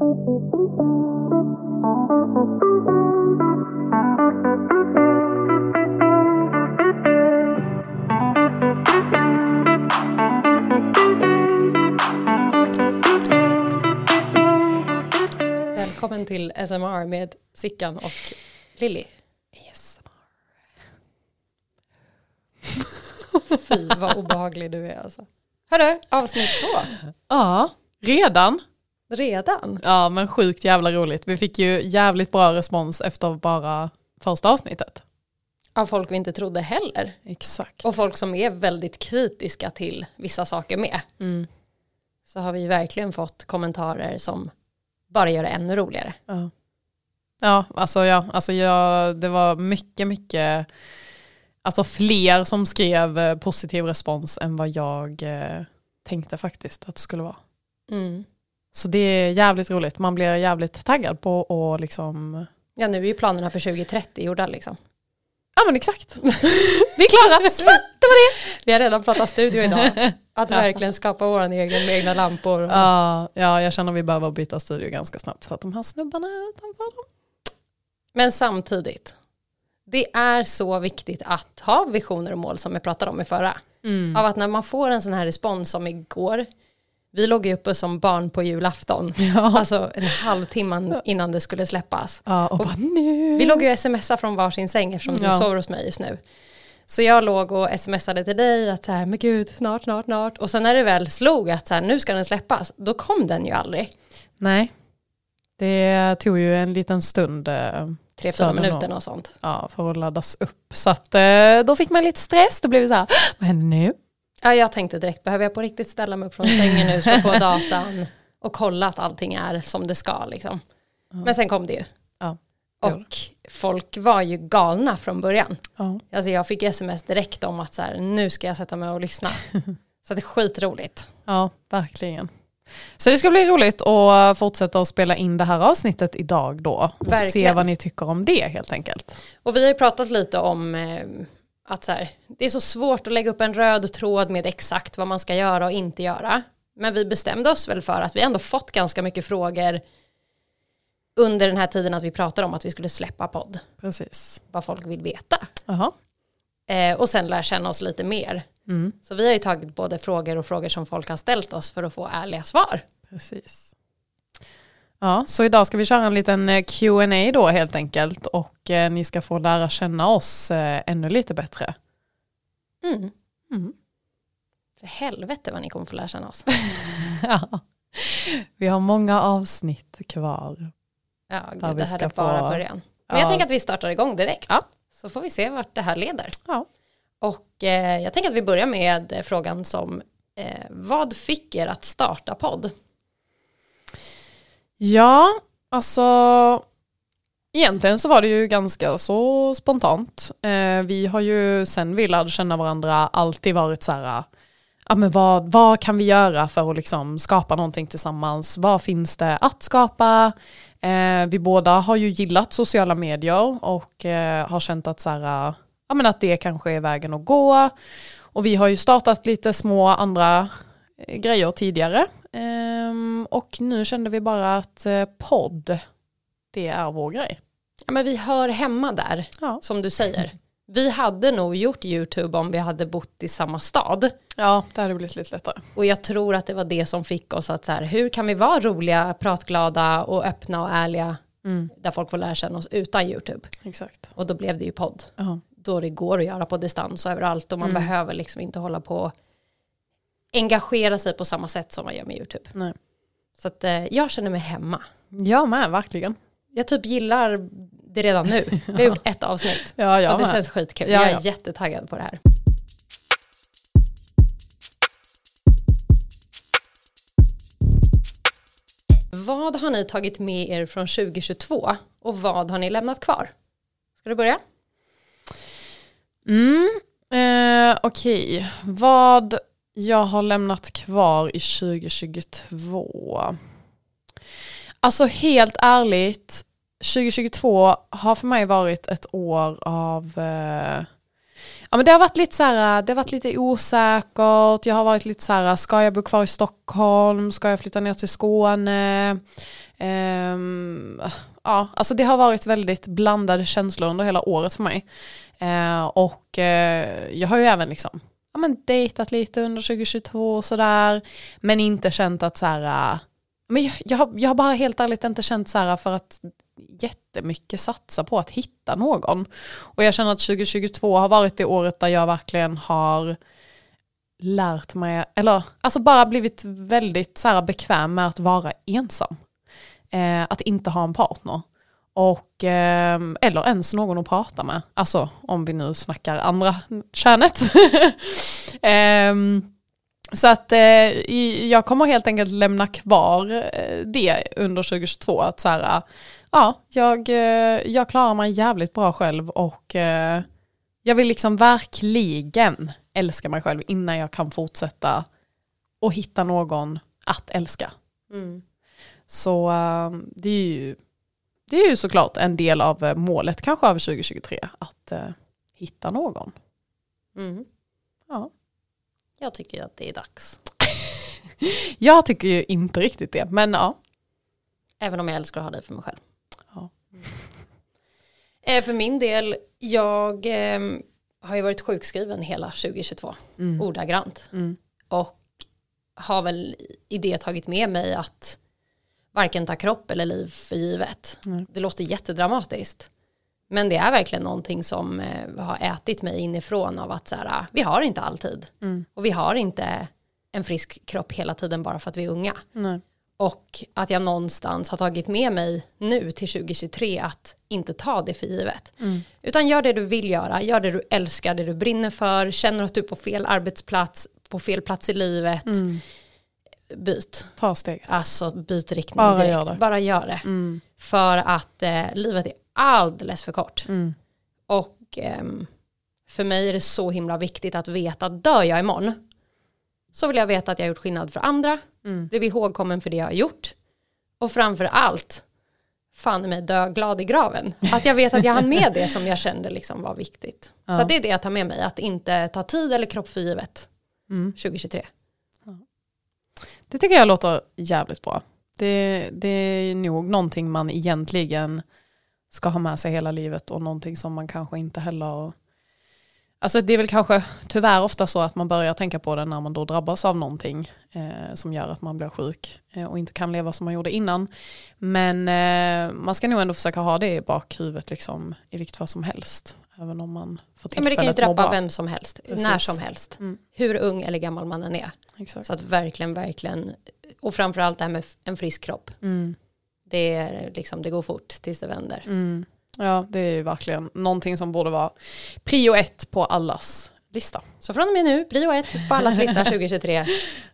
Välkommen till SMR med Sickan och Lilly. Fy vad obehaglig du är alltså. Hörru, avsnitt två. Ja, redan. Redan? Ja, men sjukt jävla roligt. Vi fick ju jävligt bra respons efter bara första avsnittet. Av folk vi inte trodde heller. Exakt. Och folk som är väldigt kritiska till vissa saker med. Mm. Så har vi verkligen fått kommentarer som bara gör det ännu roligare. Ja. Ja, alltså, ja, alltså jag, det var mycket, mycket, alltså fler som skrev eh, positiv respons än vad jag eh, tänkte faktiskt att det skulle vara. Mm. Så det är jävligt roligt, man blir jävligt taggad på att liksom, Ja, nu är ju planerna för 2030 gjorda liksom. ja men exakt, vi är klara, Så, det var det. Vi har redan pratat studio idag. Att verkligen skapa vår egen med egna lampor. Och... Ja, ja, jag känner att vi behöver byta studio ganska snabbt för att de här snubbarna utanför dem. Men samtidigt, det är så viktigt att ha visioner och mål som vi pratade om i förra. Mm. Av att när man får en sån här respons som igår, vi låg ju uppe som barn på julafton, Ja. alltså en halvtimme innan det skulle släppas. Ja, och, bara nu. Vi låg ju och smsade från varsin säng eftersom du Ja. sover hos mig just nu. Så jag låg och smsade till dig att så här, men gud, snart, snart, snart. Och sen när det väl slog att så här, nu ska den släppas, då kom den ju aldrig. Nej, det tog ju en liten stund eh, Tre, fyra minuter och sånt. ja, för att laddas upp. Så att, eh, då fick man lite stress, då blev det så här, vad händer nu? Ja, jag tänkte direkt, behöver jag på riktigt ställa mig upp från sängen nu, slå på datan och kolla att allting är som det ska liksom. Men sen kom det ju. Ja, Och folk var ju galna från början. Ja. Alltså jag fick sms direkt om att så här, nu ska jag sätta mig och lyssna. Så det är skitroligt. ja, verkligen. Så det ska bli roligt att fortsätta att spela in det här avsnittet idag då. Och se Verkligen. vad ni tycker om det helt enkelt. Och vi har ju pratat lite om eh, att så här, det är så svårt att lägga upp en röd tråd med exakt vad man ska göra och inte göra. Men vi bestämde oss väl för att vi ändå fått ganska mycket frågor under den här tiden att vi pratade om att vi skulle släppa podd. Precis. Vad folk vill veta. Jaha. Eh, och sen lära känna oss lite mer. Mm. Så vi har ju tagit både frågor och frågor som folk har ställt oss för att få ärliga svar. Precis. Ja, så idag ska vi köra en liten eh, Q&A då helt enkelt och eh, ni ska få lära känna oss eh, ännu lite bättre. Mm. Mm. För helvete vad ni kommer få lära känna oss. ja. Vi har många avsnitt kvar. Ja, gud, det här är bara få- början. Men jag Ja. tänker att vi startar igång direkt. Ja. Så får vi se vart det här leder. Ja. Och eh, jag tänker att vi börjar med frågan som eh, vad fick er att starta podd? Ja, alltså egentligen så var det ju ganska så spontant. Eh, vi har ju sen vi lärde känna varandra alltid varit så här, ah, ja men vad, vad kan vi göra för att liksom skapa någonting tillsammans? Vad finns det att skapa? Eh, vi båda har ju gillat sociala medier och eh, har känt att, så här, ah, ja, men att det kanske är vägen att gå. Och vi har ju startat lite små andra eh, grejer tidigare. Ehm, och nu kände vi bara att eh, podd, det är vår grej. Ja, men vi hör hemma där, Ja. som du säger. Vi hade nog gjort YouTube om vi hade bott i samma stad. Ja, det hade blivit lite lättare. Och jag tror att det var det som fick oss att så här, hur kan vi vara roliga, pratglada och öppna och ärliga där folk får lära känna oss utan YouTube. Exakt. Och då blev det ju podd. Ja. Då det går att göra på distans och överallt och man behöver liksom inte hålla på och engagera sig på samma sätt som man gör med YouTube. Nej. Så att eh, jag känner mig hemma. Jag med, verkligen. Jag typ gillar det redan nu. Vi har gjort ett avsnitt. Ja, jag och det med. känns skitkul. Ja, jag är ja. jättetaggad på det här. Vad har ni tagit med er från 2022 och vad har ni lämnat kvar? Ska du börja? Mm, eh, Okej, vad jag har lämnat kvar i 2022. Alltså helt ärligt, 2022 har för mig varit ett år av eh, Ja, men det har varit lite så här, det har varit lite osäkert. Jag har varit lite så här, ska jag bo kvar i Stockholm? Ska jag flytta ner till Skåne? Um, ja, alltså det har varit väldigt blandade känslor under hela året för mig. Uh, och uh, jag har ju även liksom ja, men dejtat lite under 2022 och sådär. Men inte känt att så här, äh, men jag, jag, har, jag har bara helt ärligt inte känt så här för att jättemycket satsa på att hitta någon. Och jag känner att 2022 har varit det året där jag verkligen har lärt mig, eller alltså bara blivit väldigt så här bekväm med att vara ensam. Eh, att inte ha en partner. Och, eh, eller ens någon att prata med. Alltså om vi nu snackar andra könet. eh, så att eh, jag kommer helt enkelt lämna kvar eh, det under 2022. Att så här, ja, jag, eh, jag klarar mig jävligt bra själv och eh, jag vill liksom verkligen älska mig själv innan jag kan fortsätta och hitta någon att älska. Mm. Så det är ju det är ju såklart en del av eh, målet kanske av 2023, att uh, hitta någon. Mm. Ja. Jag tycker att det är dags. jag tycker ju inte riktigt det, men ja. Även om jag älskar att ha dig för mig själv. Ja. Mm. för min del, jag eh, har ju varit sjukskriven hela 2022, mm. ordagrant. Mm. Och har väl i det tagit med mig att varken ta kropp eller liv för givet. Mm. Det låter jättedramatiskt. Men det är verkligen någonting som eh, har ätit mig inifrån av att så här, ah, vi har inte alltid. Mm. Och vi har inte en frisk kropp hela tiden bara för att vi är unga. Nej. Och att jag någonstans har tagit med mig nu till 2023 att inte ta det för givet. Mm. Utan gör det du vill göra, gör det du älskar, det du brinner för, känner att du är på fel arbetsplats, på fel plats i livet. Mm byt. Ta steget. Alltså byt riktning Bara direkt. Gör det. Bara gör det. Mm. För att eh, livet är alldeles för kort. Mm. Och eh, för mig är det så himla viktigt att veta att dör jag imorgon så vill jag veta att jag har gjort skillnad för andra, mm. blev ihågkommen för det jag har gjort och framför allt fan med dö glad i graven. Att jag vet att jag hann med det som jag kände liksom var viktigt. Ja. Så det är det jag tar med mig, att inte ta tid eller kropp för givet mm. 2023. Det tycker jag låter jävligt bra. Det, det är nog någonting man egentligen ska ha med sig hela livet och någonting som man kanske inte heller... Alltså det är väl kanske tyvärr ofta så att man börjar tänka på det när man då drabbas av någonting eh, som gör att man blir sjuk eh, och inte kan leva som man gjorde innan. Men eh, man ska nog ändå försöka ha det i bakhuvudet liksom, i vilket fall som helst. Även om man får ja, men Det kan ju drabba vem som helst, Precis. när som helst. Mm. Hur ung eller gammal man än är. Exakt. Så att verkligen, verkligen, och framförallt det här med en frisk kropp. Mm. Det, är liksom, det går fort tills det vänder. Mm. Ja, det är ju verkligen någonting som borde vara prio ett på allas lista. Så från och med nu, prio ett på allas lista 2023.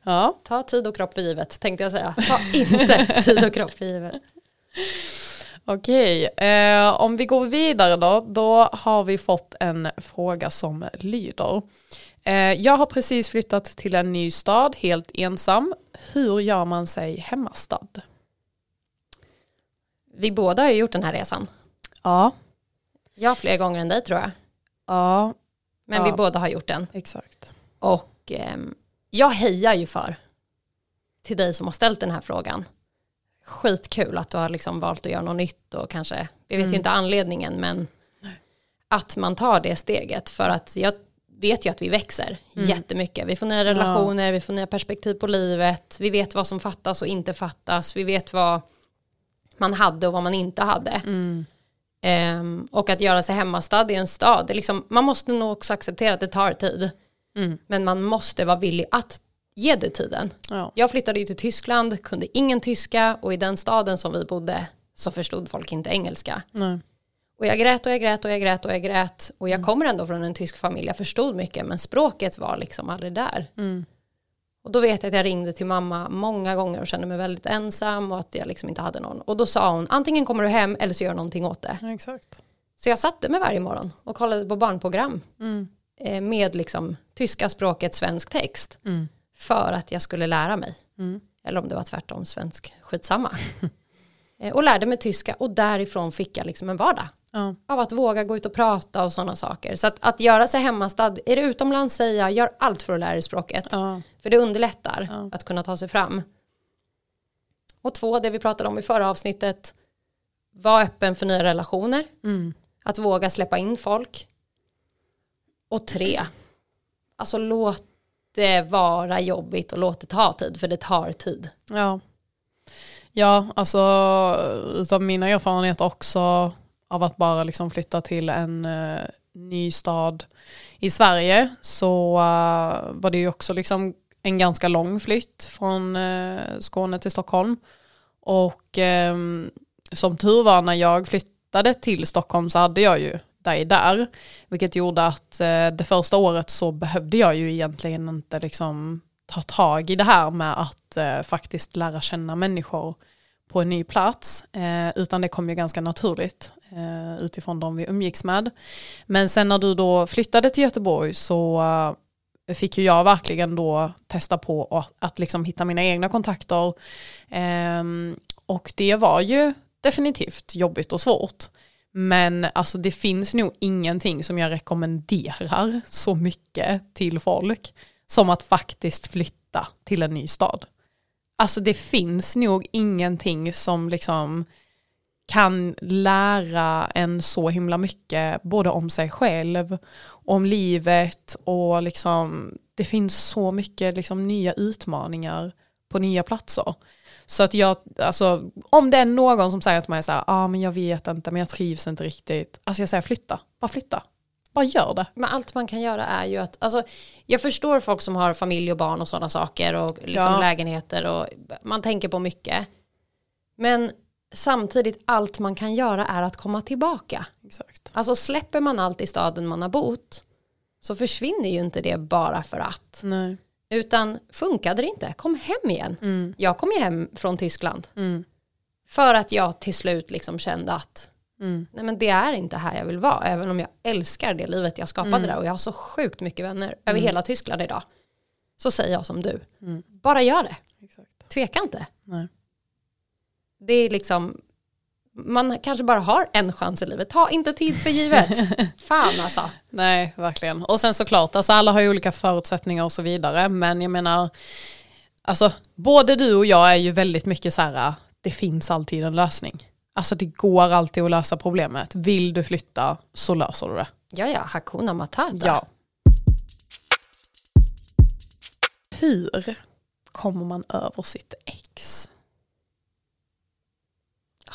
ja. Ta tid och kropp för givet, tänkte jag säga. Ta inte tid och kropp för givet. Okej, eh, om vi går vidare då, då har vi fått en fråga som lyder. Eh, jag har precis flyttat till en ny stad helt ensam. Hur gör man sig hemmastad? Vi båda har ju gjort den här resan. Ja. Jag fler gånger än dig tror jag. Ja. Men ja. vi båda har gjort den. Exakt. Och eh, jag hejar ju för till dig som har ställt den här frågan skitkul att du har liksom valt att göra något nytt och kanske, vi vet mm. ju inte anledningen men att man tar det steget för att jag vet ju att vi växer mm. jättemycket. Vi får nya relationer, ja. vi får nya perspektiv på livet, vi vet vad som fattas och inte fattas, vi vet vad man hade och vad man inte hade. Mm. Um, och att göra sig hemmastad i en stad, det liksom, man måste nog också acceptera att det tar tid. Mm. Men man måste vara villig att ge det tiden. Ja. Jag flyttade ju till Tyskland, kunde ingen tyska och i den staden som vi bodde så förstod folk inte engelska. Nej. Och jag grät och jag grät och jag grät och jag grät och jag mm. kommer ändå från en tysk familj, jag förstod mycket men språket var liksom aldrig där. Mm. Och då vet jag att jag ringde till mamma många gånger och kände mig väldigt ensam och att jag liksom inte hade någon. Och då sa hon, antingen kommer du hem eller så gör någonting åt det. Ja, exakt. Så jag satte mig varje morgon och kollade på barnprogram mm. Eh, med liksom tyska språket, svensk text. Mm för att jag skulle lära mig. Mm. Eller om det var tvärtom svensk, skitsamma. Eh, och lärde mig tyska och därifrån fick jag liksom en vardag. Ja. Av att våga gå ut och prata och sådana saker. Så att, att göra sig hemmastad, är det utomlands säger jag, gör allt för att lära dig språket. Ja. För det underlättar ja. att kunna ta sig fram. Och två, det vi pratade om i förra avsnittet, var öppen för nya relationer. Mm. Att våga släppa in folk. Och tre, alltså låt det vara jobbigt och låt det ta tid, för det tar tid. Ja. Ja, alltså utav mina erfarenheter också av att bara liksom flytta till en uh, ny stad i Sverige så uh, var det ju också liksom en ganska lång flytt från uh, Skåne till Stockholm. Och um, som tur var när jag flyttade till Stockholm så hade jag ju dig där. Vilket gjorde att eh, det första året så behövde jag ju egentligen inte liksom ta tag i det här med att eh, faktiskt lära känna människor på en ny plats, eh, utan det kom ju ganska naturligt eh, utifrån de vi umgicks med. Men sen när du då flyttade till Göteborg så eh, fick ju jag verkligen då testa på att, att liksom hitta mina egna kontakter. Ehm, och det var ju definitivt jobbigt och svårt. Men alltså det finns nog ingenting som jag rekommenderar så mycket till folk som att faktiskt flytta till en ny stad. Alltså det finns nog ingenting som liksom kan lära en så himla mycket både om sig själv, om livet och liksom det finns så mycket liksom nya utmaningar på nya platser. Så att jag, alltså om det är någon som säger till mig så här, ah, men jag vet inte men jag trivs inte riktigt, alltså jag säger flytta, bara flytta. Bara gör det. Men allt man kan göra är ju att, alltså, jag förstår folk som har familj och barn och sådana saker och liksom ja. lägenheter och man tänker på mycket. Men samtidigt allt man kan göra är att komma tillbaka. Exakt. Alltså släpper man allt i staden man har bott så försvinner ju inte det bara för att. Nej. Utan funkade det inte, kom hem igen. Mm. Jag kom ju hem från Tyskland. Mm. För att jag till slut liksom kände att Mm. Nej men det är inte här jag vill vara, även om jag älskar det livet jag skapade mm. där och jag har så sjukt mycket vänner över hela Tyskland idag. Så säger jag som du, mm. bara gör det. Exakt. Tveka inte. Nej. Det är liksom, man kanske bara har en chans i livet, ta inte tid för givet. Fan alltså. Nej, verkligen. Och sen såklart, alltså alla har ju olika förutsättningar och så vidare, men jag menar, alltså både du och jag är ju väldigt mycket så här, det finns alltid en lösning. Alltså det går alltid att lösa problemet. Vill du flytta så löser du det. Ja, ja, Hakuna Matata. Ja. Hur kommer man över sitt ex?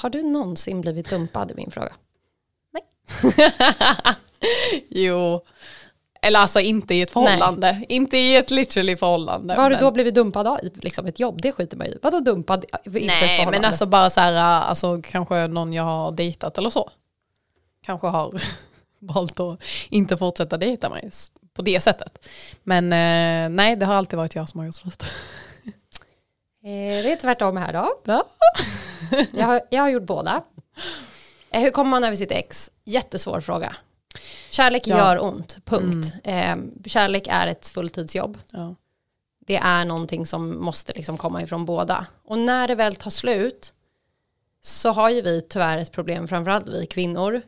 Har du någonsin blivit dumpad i min fråga? Nej. jo, eller alltså inte i ett förhållande. Nej. Inte i ett literally förhållande. Vad har men... du då blivit dumpad av? Liksom ett jobb, det skiter man i. Vadå dumpad? Nej, men alltså bara så här, alltså kanske någon jag har dejtat eller så. Kanske har valt att inte fortsätta dejta mig på det sättet. Men eh, nej, det har alltid varit jag som har gjort slut. Eh, det är tvärtom här då. Ja. jag, har, jag har gjort båda. Eh, hur kommer man över sitt ex? Jättesvår fråga. Kärlek ja. gör ont, punkt. Mm. Eh, kärlek är ett fulltidsjobb. Ja. Det är någonting som måste liksom komma ifrån båda. Och när det väl tar slut så har ju vi tyvärr ett problem, framförallt vi kvinnor,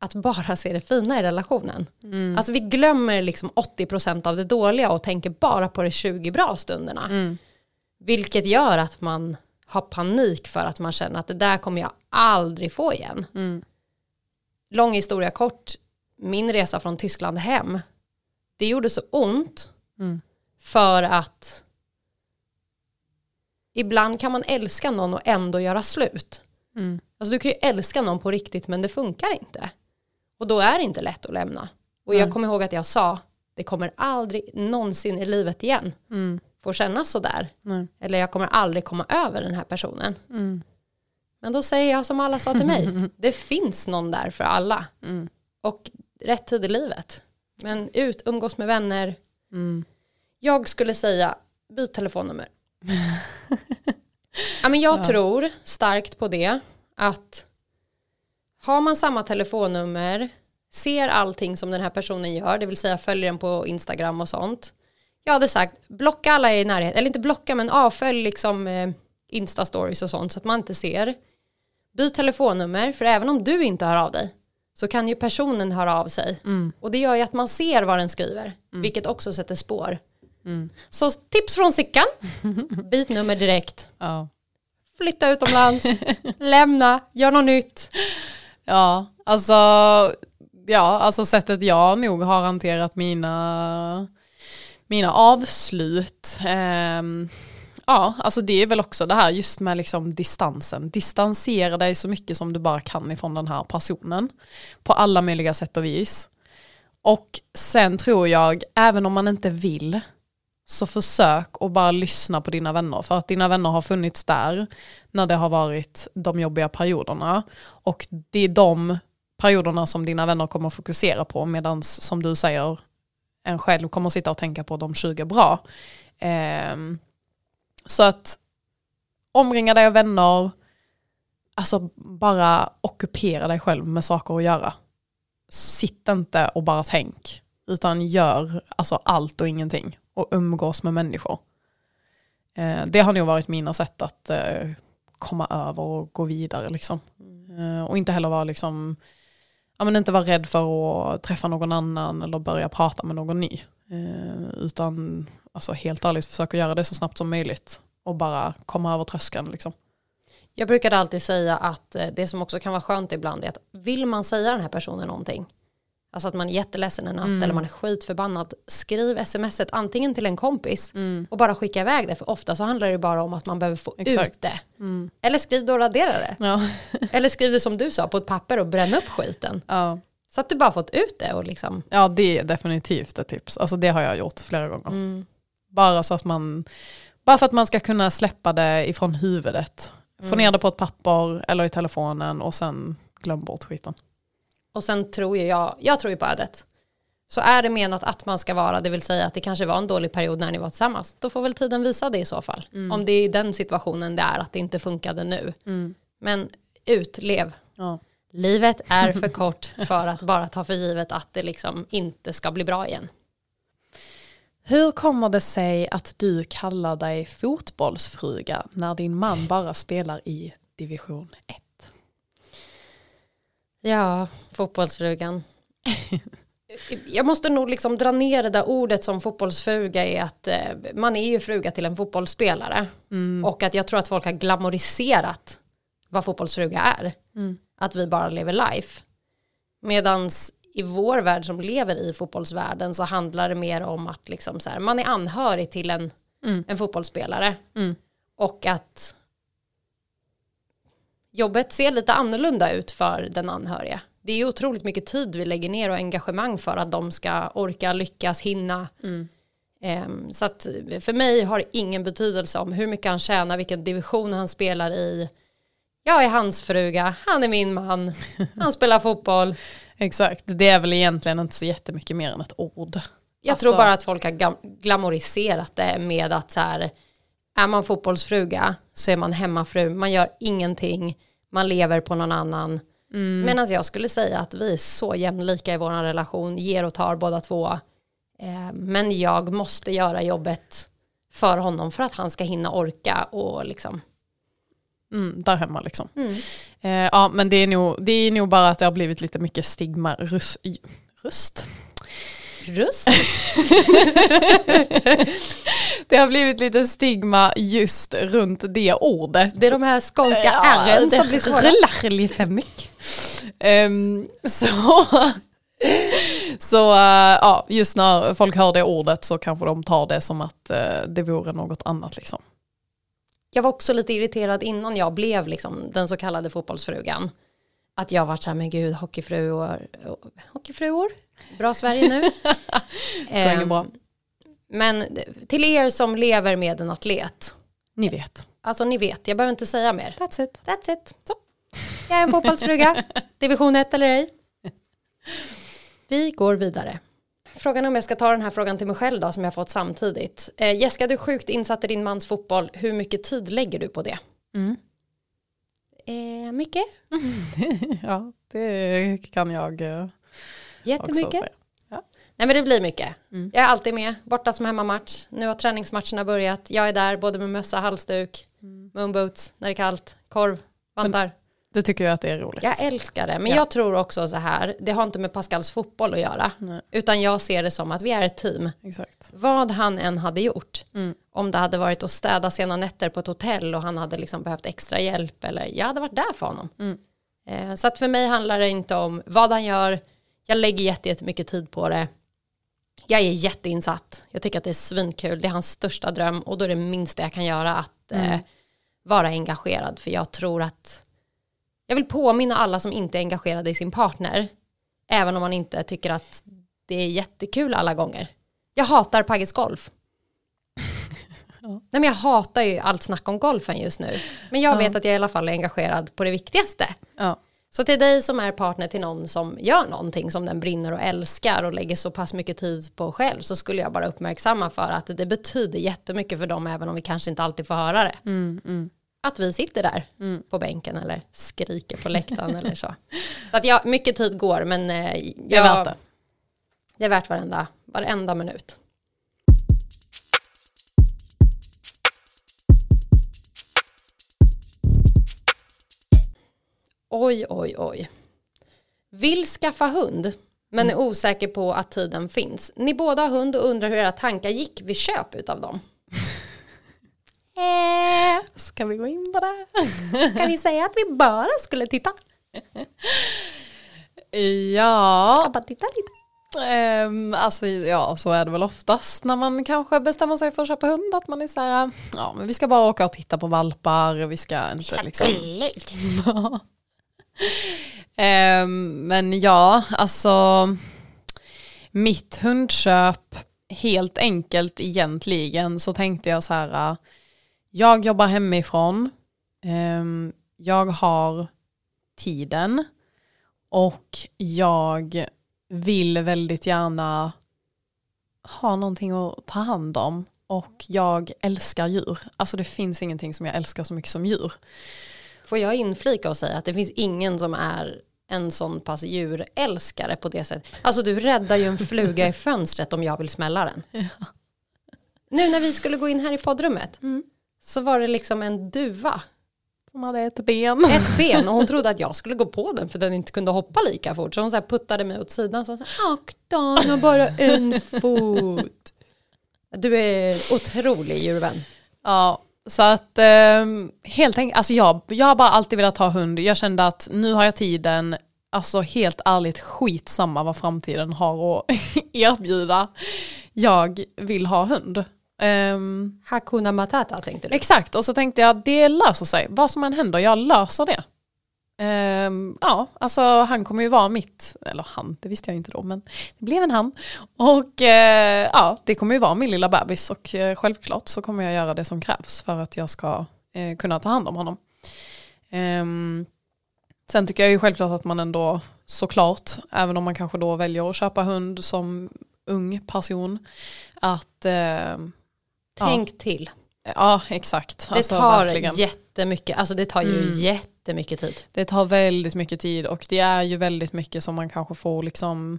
att bara se det fina i relationen. Mm. Alltså vi glömmer liksom 80% av det dåliga och tänker bara på de 20 bra stunderna. Mm. Vilket gör att man har panik för att man känner att det där kommer jag aldrig få igen. Mm. Lång historia kort, min resa från Tyskland hem, det gjorde så ont mm. för att ibland kan man älska någon och ändå göra slut. Mm. Alltså du kan ju älska någon på riktigt men det funkar inte. Och då är det inte lätt att lämna. Och jag kommer ihåg att jag sa, det kommer aldrig någonsin i livet igen mm. Få kännas sådär. Mm. Eller jag kommer aldrig komma över den här personen. Mm. Men då säger jag som alla sa till mig, det finns någon där för alla. Mm. Och rätt tid i livet. Men ut, umgås med vänner. Mm. Jag skulle säga, byt telefonnummer. ja, men jag Ja. tror starkt på det. Att har man samma telefonnummer, ser allting som den här personen gör, det vill säga följer den på Instagram och sånt. Jag hade sagt, blocka alla i närheten, eller inte blocka men avfölj liksom eh, Insta-stories och sånt så att man inte ser. Byt telefonnummer, för även om du inte hör av dig så kan ju personen höra av sig. Mm. Och det gör ju att man ser vad den skriver, vilket också sätter spår. Mm. Så tips från Sickan, byt nummer direkt. Ja. flytta utomlands, lämna, gör något nytt. Ja, alltså, ja, alltså sättet jag nog har hanterat mina, mina avslut. Um, ja, alltså det är väl också det här just med liksom distansen. Distansera dig så mycket som du bara kan ifrån den här personen. På alla möjliga sätt och vis. Och sen tror jag, även om man inte vill, så försök att bara lyssna på dina vänner. För att dina vänner har funnits där när det har varit de jobbiga perioderna. Och det är de perioderna som dina vänner kommer att fokusera på. Medan som du säger, en själv kommer sitta och tänka på de 20 bra. Ehm, så att omringa dig av vänner, alltså bara ockupera dig själv med saker att göra. Sitt inte och bara tänk, utan gör alltså allt och ingenting och umgås med människor. Eh, det har nog varit mina sätt att eh, komma över och gå vidare. Liksom. Eh, och inte heller vara liksom, ja, men inte vara rädd för att träffa någon annan eller börja prata med någon ny. Eh, utan alltså, helt ärligt försöka göra det så snabbt som möjligt och bara komma över tröskeln. Liksom. Jag brukade alltid säga att eh, det som också kan vara skönt ibland är att vill man säga den här personen någonting, alltså att man är jätteledsen en natt eller man är skitförbannad, skriv smset antingen till en kompis och bara skicka iväg det, för ofta så handlar det bara om att man behöver få ut Exakt. det. Eller skriv då och radera det. Ja. Eller skriv det som du sa på ett papper och bränn upp skiten. Ja. Så att du bara fått ut det och liksom, ja, det är definitivt ett tips. Alltså, det har jag gjort flera gånger. Bara så att man, bara för att man ska kunna släppa det ifrån huvudet. Få ner det på ett papper eller i telefonen och sen glöm bort skiten. Och sen tror ju jag, jag tror ju på ödet. Så är det menat att man ska vara, det vill säga att det kanske var en dålig period när ni var tillsammans, då får väl tiden visa det i så fall. Om det är i den situationen det är att det inte funkade nu. Men ut, lev. Ja. Livet är för kort för att bara ta för givet att det liksom inte ska bli bra igen. Hur kommer det sig att du kallar dig fotbollsfruga när din man bara spelar i division 1? Ja, fotbollsfrugan. Jag måste nog liksom dra ner det där ordet som fotbollsfruga är att eh, man är ju fruga till en fotbollsspelare. Och att jag tror att folk har glamoriserat vad fotbollsfruga är. Att vi bara lever life. Medans i vår värld som lever i fotbollsvärlden så handlar det mer om att liksom så här, man är anhörig till en, en fotbollsspelare. Och att jobbet ser lite annorlunda ut för den anhöriga. Det är otroligt mycket tid vi lägger ner och engagemang för att de ska orka, lyckas, hinna. Ehm, så att för mig har det ingen betydelse om hur mycket han tjänar, vilken division han spelar i. Jag är hans fruga, han är min man, han spelar fotboll. Exakt, det är väl egentligen inte så jättemycket mer än ett ord. Jag Alltså- tror bara att folk har glamoriserat det med att så här, är man fotbollsfruga så är man hemmafru, man gör ingenting, man lever på någon annan. Medan jag skulle säga att vi är så jämlika i vår relation, ger och tar båda två. Eh, men jag måste göra jobbet för honom för att han ska hinna orka och liksom. Mm, där hemma liksom. Eh, ja, men det är, nog, det är nog bara att det har blivit lite mycket stigma. Rus, röst? Röst? Det har blivit lite stigma just runt det ordet. Det är de här skånska Ja, ärren som blir svåra. rullar lite mycket. Ehm, så så eh, ja, just när folk hör det ordet så kanske de tar det som att eh, det vore något annat. Liksom. Jag var också lite irriterad innan jag blev liksom den så kallade fotbollsfrugan. Att jag var så här, men gud, hockeyfruar, hockeyfruor, bra Sverige nu. Ehm, bra. Men till er som lever med en atlet, Ni vet. alltså ni vet, jag behöver inte säga mer. That's it. That's it. Så. Jag är en fotbollsfruga, division 1 eller ej. Vi går vidare. Frågan är om jag ska ta den här frågan till mig själv då, som jag fått samtidigt. Eh, Jessica, du är sjukt insatt i din mans fotboll. Hur mycket tid lägger du på det? Mm. Eh, mycket? Ja, det kan jag eh, också Jättemycket? säga. Nej men det blir mycket. Mm. Jag är alltid med, borta som hemmamatch. Nu har träningsmatcherna börjat. Jag är där både med mössa, halsduk, Mm. moonboots när det är kallt, korv, vantar. Du tycker ju att det är roligt. Jag älskar det, men Ja. jag tror också så här, det har inte med Pascals fotboll att göra, Nej. utan jag ser det som att vi är ett team. Exakt. Vad han än hade gjort, Mm. om det hade varit att städa sena nätter på ett hotell och han hade liksom behövt extra hjälp, eller jag hade varit där för honom. Mm. Eh, så att för mig handlar det inte om vad han gör, jag lägger jätte- jättemycket tid på det. Jag är jätteinsatt, jag tycker att det är svinkul, det är hans största dröm och då är det minsta jag kan göra att eh, Mm. vara engagerad, för jag tror att jag vill påminna alla som inte är engagerade i sin partner, även om man inte tycker att det är jättekul alla gånger. Jag hatar Pagges golf. Nej, men jag hatar ju allt snack om golfen just nu. Men jag vet att jag i alla fall är engagerad på det viktigaste. Ja. Så till dig som är partner till någon som gör någonting som den brinner och älskar och lägger så pass mycket tid på själv så skulle jag bara uppmärksamma för att det betyder jättemycket för dem även om vi kanske inte alltid får höra det. Mm, mm. Att vi sitter där Mm. på bänken eller skriker på läktaren eller så. Så att ja, mycket tid går men eh, Det är jag- värt det. det är värt varenda, varenda minut. Oj, oj, oj. Vill skaffa hund, men är osäker på att tiden finns. Ni båda har hund och undrar hur era tankar gick vid köp utav dem. Eh, Ska vi gå in på det? ska vi säga att vi bara skulle titta? Ja, bara titta lite. Ehm, alltså, ja, så är det väl oftast när man kanske bestämmer sig för att köpa hund. Att man är så här, ja men vi ska bara åka och titta på valpar. Vi ska inte liksom... gulligt. Ehm, men ja, alltså mitt hundköp, helt enkelt egentligen så tänkte jag så här, jag jobbar hemifrån, ehm, jag har tiden och jag vill väldigt gärna ha någonting att ta hand om och jag älskar djur. Alltså det finns ingenting som jag älskar så mycket som djur. Får jag inflika och säga att det finns ingen som är en sån pass djurälskare på det sättet. Alltså du räddar ju en fluga i fönstret om jag vill smälla den. Nu när vi skulle gå in här i poddrummet Mm. Så var det liksom en duva, Som hade ett ben. ett ben och hon trodde att jag skulle gå på den för den inte kunde hoppa lika fort. Så hon så puttade mig åt sidan och sa akta han har bara en fot. Du är otrolig djurvän. Ja, så att ehm, helt enkelt, alltså jag, jag har bara alltid velat ha hund. Jag kände att nu har jag tiden, alltså helt ärligt skitsamma vad framtiden har att erbjuda. Jag vill ha hund. Ehm, Hakuna Matata tänkte du. exakt, och så tänkte jag det löser sig. Vad som än händer, jag löser det. Ehm, ja, alltså han kommer ju vara mitt, eller han, det visste jag inte då, men det blev en han. Och eh, ja, det kommer ju vara min lilla bebis och eh, självklart så kommer jag göra det som krävs för att jag ska eh, kunna ta hand om honom. Ehm, sen tycker jag ju självklart att man ändå såklart, även om man kanske då väljer att köpa hund som ung person, att Tänk till. Ja, exakt. Det Alltså, tar verkligen. jättemycket, alltså det tar ju Mm. jättemycket tid. Det tar väldigt mycket tid och det är ju väldigt mycket som man kanske får liksom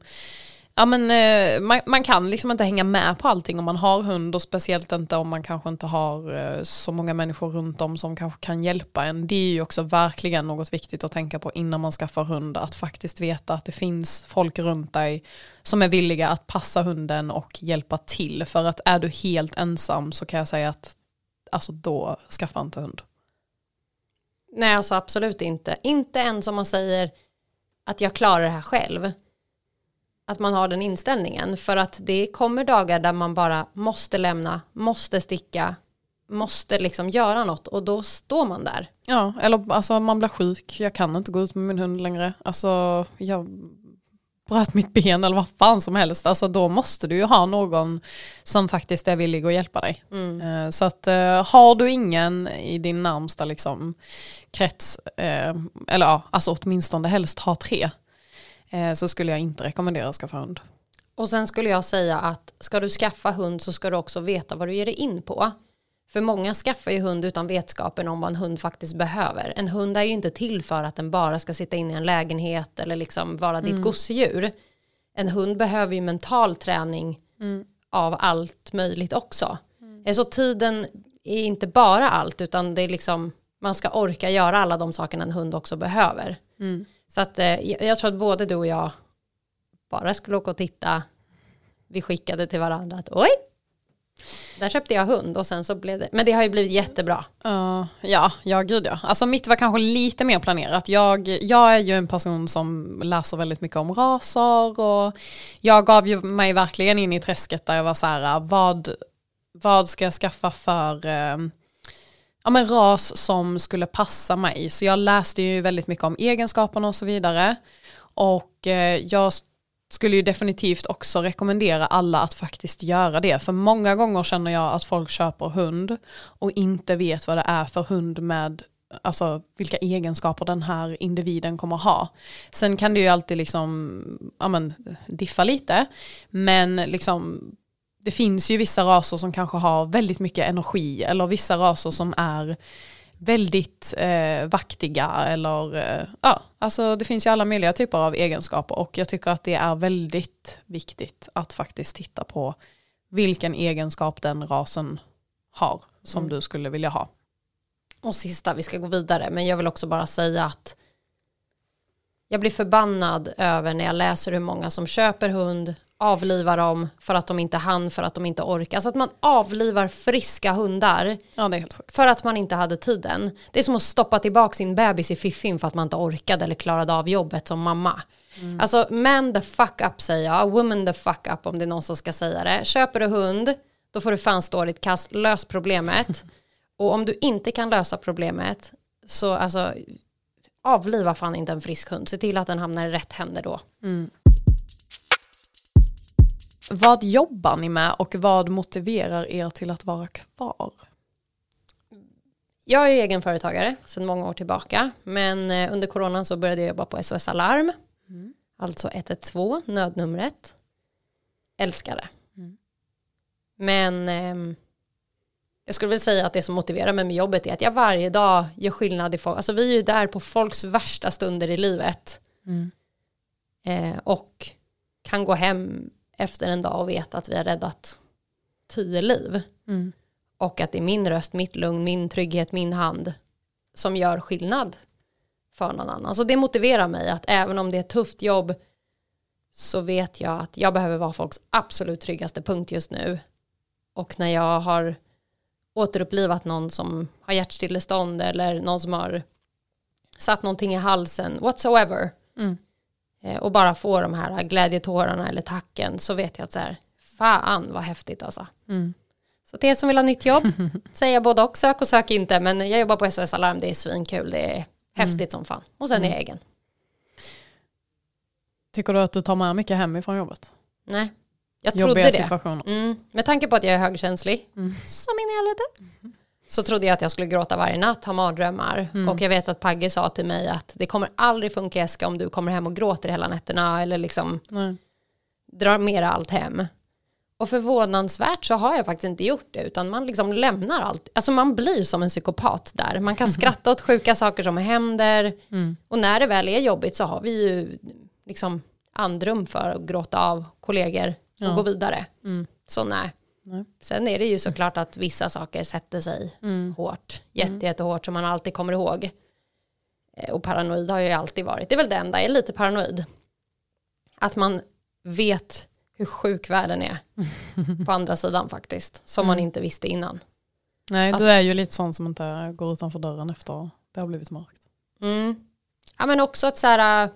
Ja men eh, man, man kan liksom inte hänga med på allting om man har hund och speciellt inte om man kanske inte har eh, så många människor runt om som kanske kan hjälpa en. Det är ju också verkligen något viktigt att tänka på innan man skaffar hund. Att faktiskt veta att det finns folk runt dig som är villiga att passa hunden och hjälpa till. För att är du helt ensam så kan jag säga att alltså då skaffa inte hund. Nej, alltså absolut inte. Inte ens om man säger att jag klarar det här själv. Att man har den inställningen. För att det kommer dagar där man bara måste lämna, måste sticka, måste liksom göra något och då står man där. Ja, eller alltså man blir sjuk, jag kan inte gå ut med min hund längre. Alltså jag bröt mitt ben eller vad fan som helst. Alltså då måste du ju ha någon som faktiskt är villig att hjälpa dig. Mm. Eh, Så att eh, har du ingen i din närmsta liksom, krets, eh, eller ja, alltså åtminstone helst ha tre, så skulle jag inte rekommendera att skaffa hund. Och sen skulle jag säga att ska du skaffa hund så ska du också veta vad du ger dig in på. För många skaffar ju hund utan vetskapen om vad en hund faktiskt behöver. En hund är ju inte till för att den bara ska sitta inne i en lägenhet eller liksom vara ditt gosedjur. En hund behöver ju mental träning av allt möjligt också. Eh, Så tiden är inte bara allt utan det är liksom man ska orka göra alla de sakerna en hund också behöver. Mm. Så att eh, jag jag tror att både du och jag bara skulle åka och titta. Vi skickade till varandra att oj, där köpte jag hund och sen så blev det, men det har ju blivit jättebra. Uh, ja, ja gud ja. Alltså mitt var kanske lite mer planerat. Jag, jag är ju en person som läser väldigt mycket om raser och jag gav ju mig verkligen in i träsket där jag var så här, vad, vad ska jag skaffa för uh, ja, men ras som skulle passa mig. Så jag läste ju väldigt mycket om egenskaperna och så vidare. Och eh, jag skulle ju definitivt också rekommendera alla att faktiskt göra det. För många gånger känner jag att folk köper hund och inte vet vad det är för hund med alltså vilka egenskaper den här individen kommer ha. Sen kan det ju alltid liksom, ja men, diffa lite, men liksom det finns ju vissa raser som kanske har väldigt mycket energi eller vissa raser som är väldigt eh, vaktiga eller eh, ja, alltså det finns ju alla möjliga typer av egenskaper och jag tycker att det är väldigt viktigt att faktiskt titta på vilken egenskap den rasen har som Mm. du skulle vilja ha. Och sista, vi ska gå vidare, men jag vill också bara säga att jag blir förbannad över när jag läser hur många som köper hund, avlivar dem för att de inte hann, för att de inte orkar. Alltså att man avlivar friska hundar Ja för att man inte hade tiden. Det är som att stoppa tillbaka sin bebis i fiffin för att man inte orkade eller klarade av jobbet som mamma. Alltså man the fuck up säger jag, woman the fuck up om det är någon som ska säga det. Köper du hund, då får du fan stå ditt kast, lös problemet. Och om du inte kan lösa problemet, så alltså avliva fan inte en frisk hund. Se till att den hamnar i rätt händer då. Vad jobbar ni med och vad motiverar er till att vara kvar? Jag är egenföretagare sedan många år tillbaka, men eh, under coronan så började jag jobba på SOS Alarm, alltså 112, nödnumret. Älskar det. Mm. Men ehm, jag skulle väl säga att det som motiverar mig med jobbet är att jag varje dag gör skillnad i folk. Alltså vi är ju där på folks värsta stunder i livet Mm. eh, och kan gå hem efter en dag och veta att vi har räddat tio liv. Mm. Och att det är min röst, mitt lugn, min trygghet, min hand som gör skillnad för någon annan. Så det motiverar mig att även om det är ett tufft jobb så vet jag att jag behöver vara folks absolut tryggaste punkt just nu. Och när jag har återupplivat någon som har hjärtstillestånd eller någon som har satt någonting i halsen, whatsoever, Mm. Eh, och bara få de här glädjetårarna eller tacken så vet jag att så här, fan vad häftigt alltså. Mm. Så till er som vill ha nytt jobb, säger jag både och, sök och sök inte, men jag jobbar på SOS Alarm, det är svinkul, det är häftigt som fan. Och sen är jag egen. Tycker du att du tar med mycket hem ifrån jobbet? Nej, jag trodde Jobbiga det. situationer? Mm. Med tanke på att jag är högkänslig, Mm. som in i helvete, så trodde jag att jag skulle gråta varje natt, ha mardrömmar. Mm. Och jag vet att Pagge sa till mig att det kommer aldrig funka Eska om du kommer hem och gråter hela nätterna eller liksom Nej. drar med allt hem. Och förvånansvärt så har jag faktiskt inte gjort det utan man liksom lämnar allt. Alltså man blir som en psykopat där. Man kan skratta åt sjuka saker som händer. Mm. Och när det väl är jobbigt så har vi ju liksom andrum för att gråta av kollegor och Ja. gå vidare. Mm. Så nej. Nej. Sen är det ju såklart att vissa saker sätter sig Mm. hårt. Jätte, jättehårt som man alltid kommer ihåg. Eh, Och paranoid har jag ju alltid varit. Det är väl det enda, jag är lite paranoid. Att man vet hur sjuk världen är på andra sidan faktiskt. Som man inte visste innan. Nej, Alltså- du är ju lite sån som inte går utanför dörren efter det har blivit mörkt. Mm. Ja men också att så här, äh,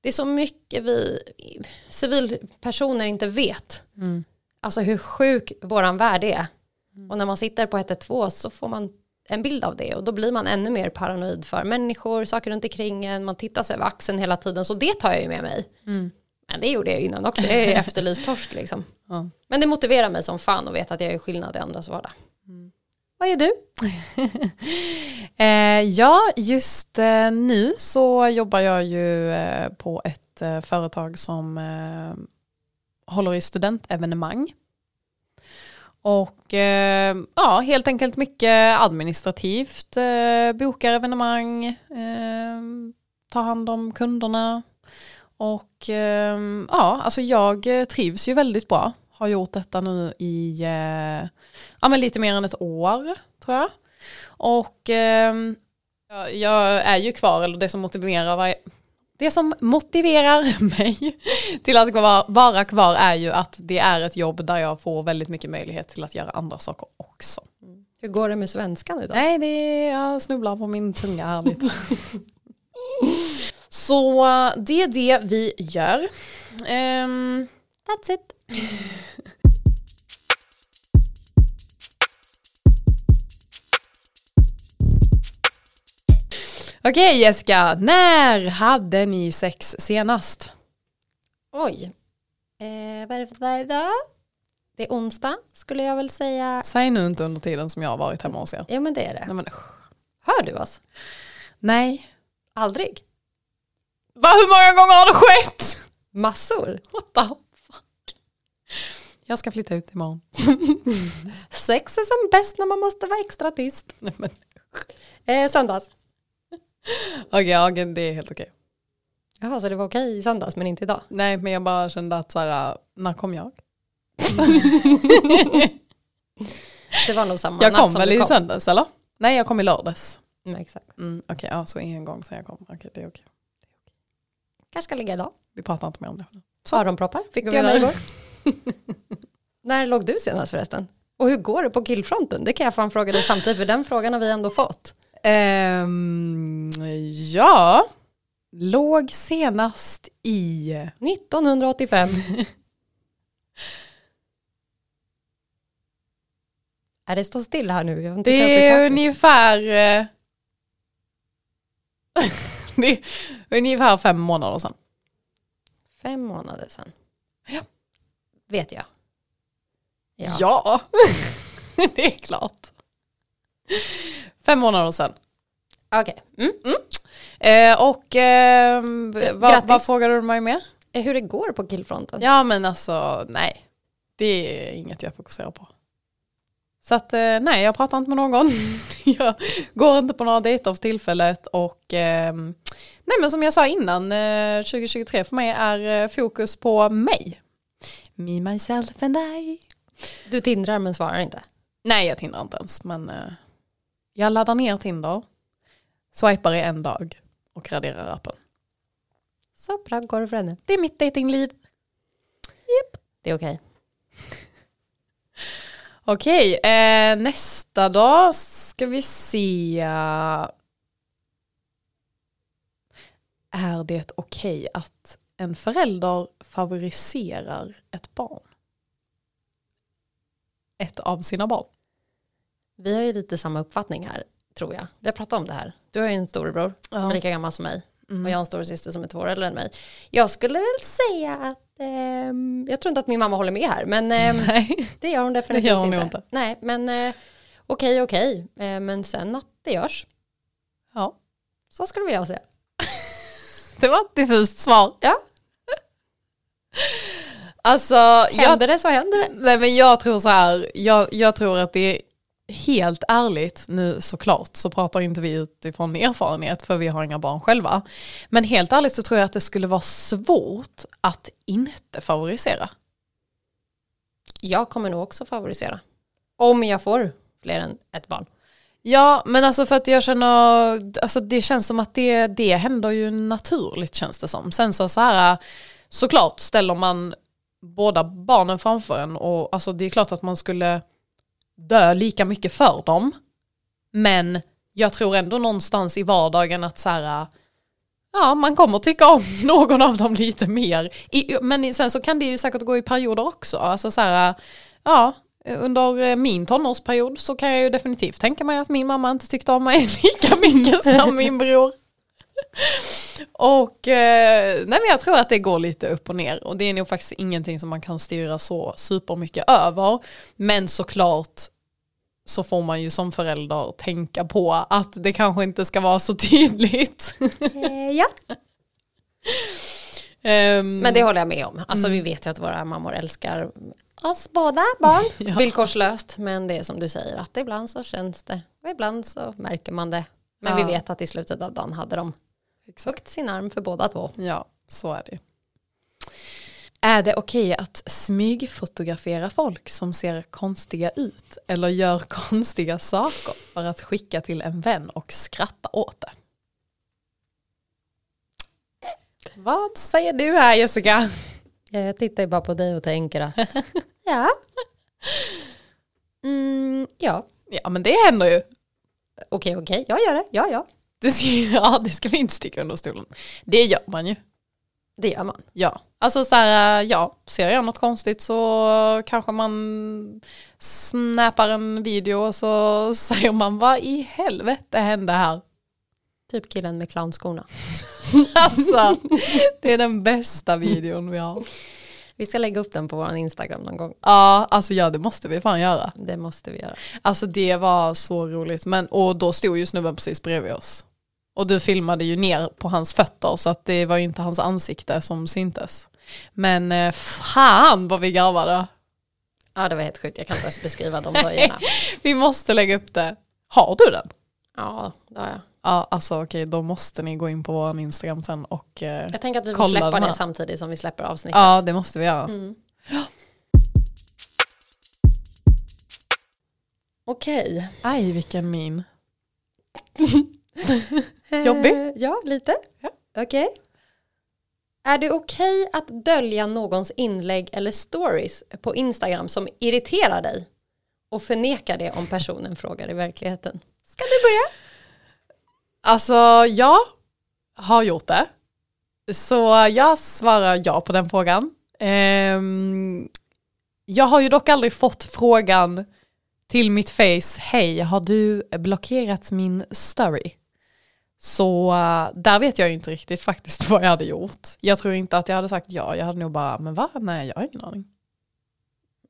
det är så mycket vi civilpersoner inte vet. Mm. Alltså hur sjuk våran värld är. Och när man sitter på 112 så får man en bild av det och då blir man ännu mer paranoid för människor, saker runt omkring en, man tittar sig över axeln hela tiden så det tar jag ju med mig. Mm. Men det gjorde jag innan också, jag är ju efterlyst torsk liksom. Ja. Men det motiverar mig som fan att veta att jag gör skillnad i andras vardag. Vad är du? Eh, ja, just eh, nu så jobbar jag ju eh, på ett eh, företag som eh, håller i studentevenemang. Och eh, ja, helt enkelt mycket administrativt, eh, bokar evenemang, eh, tar hand om kunderna. Och eh, ja, alltså jag trivs ju väldigt bra. Har gjort detta nu i eh, ja, men lite mer än ett år tror jag. Och eh, Jag, jag är ju kvar, eller det som motiverar varje, det som motiverar mig till att vara, kvar är ju att det är ett jobb där jag får väldigt mycket möjlighet till att göra andra saker också. Hur går det med svenskan idag? Nej, det är, jag snubblar på min tunga här lite. Så det är det vi gör. Ehm, That's it. Okej Jessica, när hade ni sex senast? Oj. Eh, vad är det för dag idag? Det är onsdag skulle jag väl säga. Säg nu inte under tiden som jag har varit hemma hos er. Jo men det är det. Nej, men, usch. Hör du oss? Nej. Aldrig? Va, hur många gånger har det skett? Massor. What the fuck? Jag ska flytta ut imorgon. Sex är som bäst när man måste vara extra tyst. Nej, men, Eh, söndags. Okej, ja, det är helt okej. Jaha, så det var okej i söndags men inte idag? Nej, men jag bara kände att så här, när kom jag? Det var nog samma Jag natt kom som väl du i kom. söndags eller? Nej, jag kom i lördags. Mm, exakt. Mm, okej, ja, så en gång sen jag kom. Okej, det är okej. Kanske ska ligga idag. Vi pratar inte mer om det. Öronproppar fick med vidare. igår. När låg du senast förresten? Och hur går det på killfronten? Det kan jag fan fråga dig samtidigt för den frågan har vi ändå fått. Ehm, ja, låg senast i... 1985. är det står still här nu? Jag Det är ungefär... eh, det är ungefär fem månader sedan. Fem månader sedan. Ja. Vet jag. Ja. Ja, det är klart. Fem månader sedan. Okej. Mm. Eh, och eh, vad, vad frågar du mig mer? Eh, Hur det går på killfronten? Ja men alltså nej, det är inget jag fokuserar på. Så att eh, nej, jag pratar inte med någon. jag går inte på några dejter för tillfället och ehm, nej men som jag sa innan, eh, 2023 för mig är eh, fokus på mig. Me, myself and I. Du tindrar men svarar inte. Nej jag tindrar inte ens men eh, jag laddar ner Tinder, swipar i en dag och raderar appen. Så bra går det för henne. Det är mitt datingliv. Det är okej. Okej, eh, nästa dag ska vi se. Är det okej att en förälder favoriserar ett barn? Ett av sina barn. Vi har ju lite samma uppfattning här, tror jag. Vi har pratat om det här. Du har ju en storebror är lika gammal som mig. Mm. Och jag har en storasyster som är två år äldre än mig. Jag skulle väl säga att, ehm, jag tror inte att min mamma håller med här, men Nej. det gör hon definitivt Det gör hon inte. inte. Nej, men eh, okej, okej. Eh, men sen att det görs. Ja. Så skulle jag säga. Det var ett diffust svar. Ja, Alltså, jag, händer det så händer det. nej, men jag tror så här, jag, jag tror att det är helt ärligt, nu såklart så pratar inte vi utifrån erfarenhet för vi har inga barn själva. Men helt ärligt så tror jag att det skulle vara svårt att inte favorisera. Jag kommer nog också favorisera. Om jag får fler än ett barn. Ja, men alltså för att jag känner, alltså det känns som att det, det händer ju naturligt känns det som. Sen så, så här, såklart ställer man båda barnen framför en och alltså det är klart att man skulle dö lika mycket för dem. Men jag tror ändå någonstans i vardagen att så här, ja man kommer tycka om någon av dem lite mer. I, men sen så kan det ju säkert gå i perioder också. Alltså så här, ja under min tonårsperiod så kan jag ju definitivt tänka mig att min mamma inte tyckte om mig lika mycket som min bror. Och eh, nej men jag tror att det går lite upp och ner och det är nog faktiskt ingenting som man kan styra så supermycket över. Men såklart så får man ju som förälder tänka på att det kanske inte ska vara så tydligt. Eh, ja. Ehm, Men det håller jag med om. Alltså vi vet ju att våra mammor älskar oss båda barn. Ja. Villkorslöst. Men det är som du säger att ibland så känns det. Och ibland så märker man det. Men Ja. vi vet att i slutet av dagen hade de Exakt. högt sin arm för båda två. Ja, så är det. Är det okej att smygfotografera folk som ser konstiga ut eller gör konstiga saker för att skicka till en vän och skratta åt det? Vad säger du här Jessica? Jag tittar ju bara på dig och tänker att ja. Mm, ja, Ja men det händer ju. okej okej, jag gör det, ja ja. Det ska, ja det ska vi inte sticka under stolen. Det gör man ju. Det gör man. Ja, alltså så här, ja, ser jag något konstigt så kanske man snappar en video och så säger man vad i helvete hände här? Typ killen med clownskorna. Alltså, det är den bästa videon vi har. Vi ska lägga upp den på vår Instagram någon gång. Ja, alltså ja det måste vi fan göra. Det måste vi göra. Alltså det var så roligt, men och då stod ju snubben precis bredvid oss. Och du filmade ju ner på hans fötter så att det var ju inte hans ansikte som syntes. Men eh, fan vad vi garvade. Ja det var helt sjukt, jag kan inte ens beskriva de böjarna. Vi måste lägga upp det. Har du den? Ja, det har jag. Ja, alltså okej, då måste ni gå in på vår Instagram sen och eh, Jag tänker att vi får släppa det samtidigt som vi släpper avsnittet. ja, det måste vi göra. Mm. Okej. Aj, vilken min. Jobbig? Eh, ja, lite. Ja. Okej. Är det okej att dölja någons inlägg eller stories på Instagram som irriterar dig och förneka det om personen frågar i verkligheten? Ska du börja? Alltså, jag har gjort det. Så jag svarar ja på den frågan. Ehm, jag har ju dock aldrig fått frågan till mitt face, hej, har du blockerat min story? Så eh, där vet jag inte riktigt faktiskt vad jag hade gjort. Jag tror inte att jag hade sagt ja, jag hade nog bara, men va? Nej, jag har ingen aning.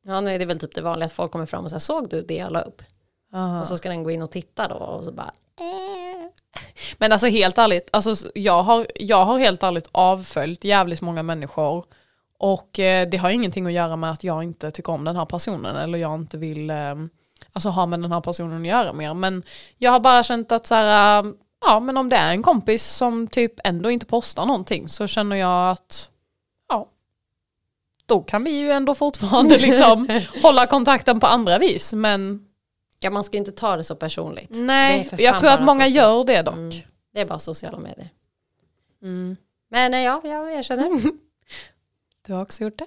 Ja, nej, det är väl typ det vanliga att folk kommer fram och säger såg du det jag la upp? Aha. Och så ska den gå in och titta då och så bara eh. Men alltså helt ärligt, alltså, jag, har, jag har helt ärligt avföljt jävligt många människor. Och eh, det har ingenting att göra med att jag inte tycker om den här personen eller jag inte vill eh, alltså, ha med den här personen att göra mer. Men jag har bara känt att så här, eh, ja men om det är en kompis som typ ändå inte postar någonting så känner jag att ja, då kan vi ju ändå fortfarande liksom hålla kontakten på andra vis. Men Ja, man ska inte ta det så personligt. Nej, jag tror att många socialt. gör det dock. Mm, det är bara sociala medier. Mm. Men eh, ja, jag erkänner. Du har också gjort det?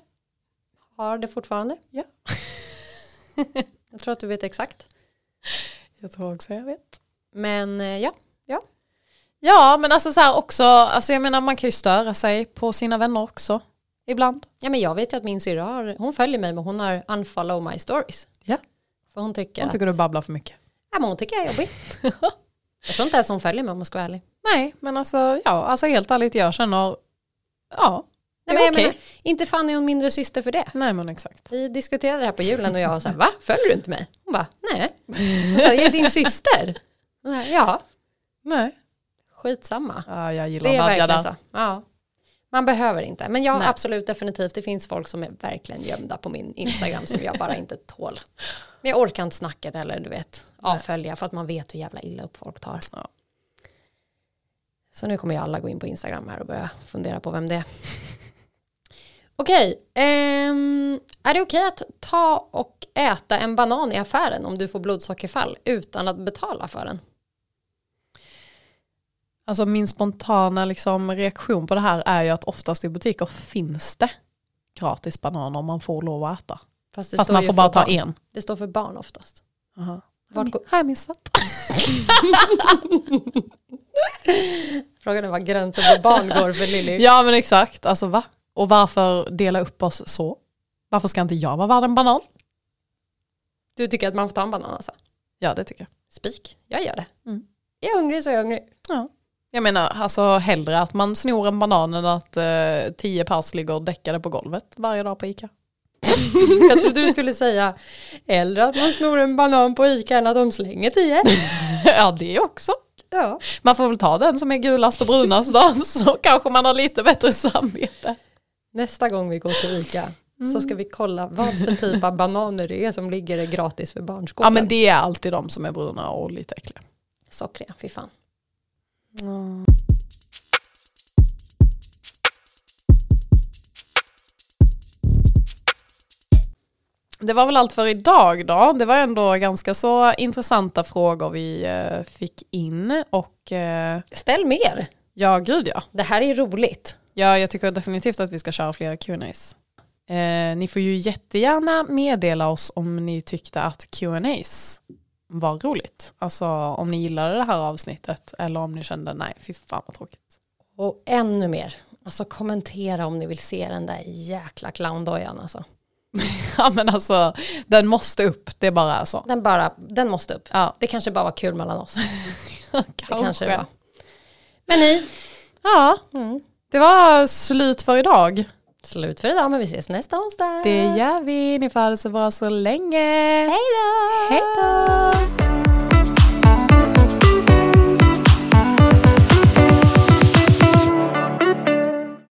Har det fortfarande. Ja. jag tror att du vet exakt. Jag tror också jag vet. Men eh, ja, Ja, men alltså så här också, alltså jag menar man kan ju störa sig på sina vänner också. Ibland. Ja men jag vet ju att min syrra har, hon följer mig men hon har unfollow my stories. Ja. För hon tycker, Jag tycker att, du babblar för mycket. ja, men hon tycker jag är jobbig. jag tror inte ens hon följer mig om jag ska vara ärlig. Nej, men alltså, ja, alltså helt ärligt, jag känner, ja, Nej, men jag okej. menar, inte fan är hon mindre syster för det. Nej, men exakt. Vi diskuterade det här på julen och jag här, va? Följer du inte mig? Hon bara, nej. Och så här, är din syster? Här, ja, Nej. skitsamma. Ja, jag gillar Det är verkligen så. Ja. Man behöver inte. Men ja, Nej. absolut, definitivt. Det finns folk som är verkligen gömda på min Instagram som jag bara inte tål. Men jag orkar inte snacket eller du vet, avfölja för att man vet hur jävla illa upp folk tar. Ja. Så nu kommer ju alla gå in på Instagram här och börja fundera på vem det är. Okej, ehm, är det okej att ta och äta en banan i affären om du får blodsockerfall utan att betala för den? Alltså min spontana liksom, reaktion på det här är ju att oftast i butiker finns det gratis bananer man får lov att äta. Fast, Fast man får bara ta barn. en. Det står för barn oftast. Aha. Vart Har jag missat? Frågan är vad gränsen för barn går för Lilly. Ja men exakt, alltså va? Och varför dela upp oss så? Varför ska inte jag vara värd en banan? Du tycker att man får ta en banan alltså? Ja det tycker jag. Spik, jag gör det. Mm. Är jag hungrig så är jag hungrig. Jag menar alltså hellre att man snor en banan än att eh, tio pers ligger däckade på golvet varje dag på Ica. jag trodde du skulle säga eller att man snor en banan på Ica än att de slänger tio. ja det också. Ja. Man får väl ta den som är gulast och brunast då så kanske man har lite bättre samvete. Nästa gång vi går till Ica så ska vi kolla vad för typ av bananer det är som ligger gratis för barnskolan. Ja men det är alltid de som är bruna och lite äckliga. Sockriga, fy fan. det var väl allt för idag då. Det var ändå ganska så intressanta frågor vi eh, fick in. Och eh, Ställ mer. ja, gud ja. Det här är roligt. Ja, jag tycker definitivt att vi ska köra fler Q&As. Eh, ni får ju jättegärna meddela oss om ni tyckte att Q&As var roligt. Alltså om ni gillade det här avsnittet eller om ni kände nej, fy fan vad tråkigt. Och ännu mer. Alltså kommentera om ni vill se den där jäkla clowndojan alltså. ja men alltså, den måste upp, det bara är så. Den, bara, den måste upp. Ja, Det kanske bara var kul mellan oss. Det kanske det var. kanske. Men ni, Ja, mm. Det var slut för idag. slut för idag men vi ses nästa onsdag. Det gör vi, ni får ha det så bra så länge. Hej då! Hej då!